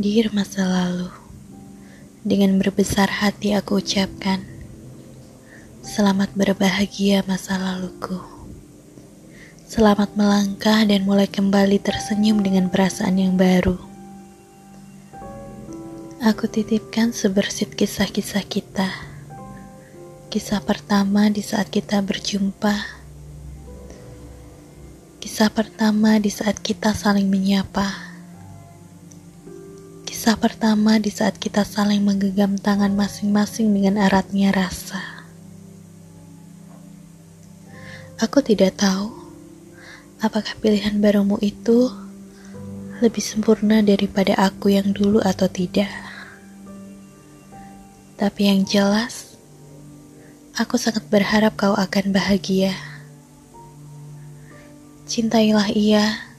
Dear masa lalu, dengan berbesar hati aku ucapkan, selamat berbahagia masa laluku. Selamat melangkah dan mulai kembali tersenyum dengan perasaan yang baru. Aku titipkan sebersit kisah-kisah kita. Kisah pertama di saat kita berjumpa. Kisah pertama di saat kita saling menyapa Kisah pertama di saat kita saling menggenggam tangan masing-masing dengan eratnya rasa. Aku tidak tahu apakah pilihan barumu itu lebih sempurna daripada aku yang dulu atau tidak. Tapi yang jelas, aku sangat berharap kau akan bahagia. Cintailah ia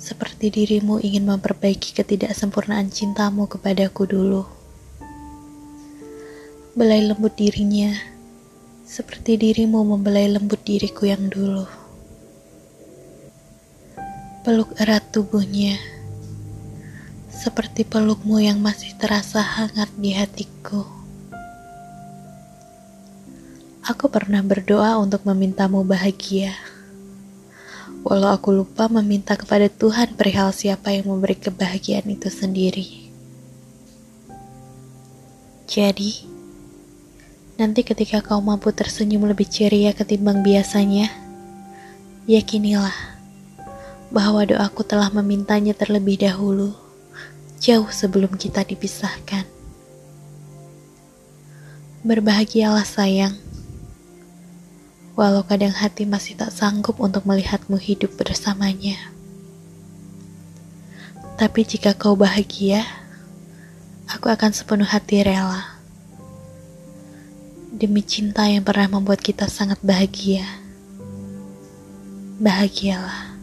seperti dirimu ingin memperbaiki ketidaksempurnaan cintamu kepadaku dulu. Belai lembut dirinya, seperti dirimu membelai lembut diriku yang dulu. Peluk erat tubuhnya, seperti pelukmu yang masih terasa hangat di hatiku. Aku pernah berdoa untuk memintamu bahagia walau aku lupa meminta kepada Tuhan perihal siapa yang memberi kebahagiaan itu sendiri. Jadi, nanti ketika kau mampu tersenyum lebih ceria ketimbang biasanya, yakinilah bahwa doaku telah memintanya terlebih dahulu, jauh sebelum kita dipisahkan. Berbahagialah sayang walau kadang hati masih tak sanggup untuk melihatmu hidup bersamanya. Tapi jika kau bahagia, aku akan sepenuh hati rela. Demi cinta yang pernah membuat kita sangat bahagia. Bahagialah.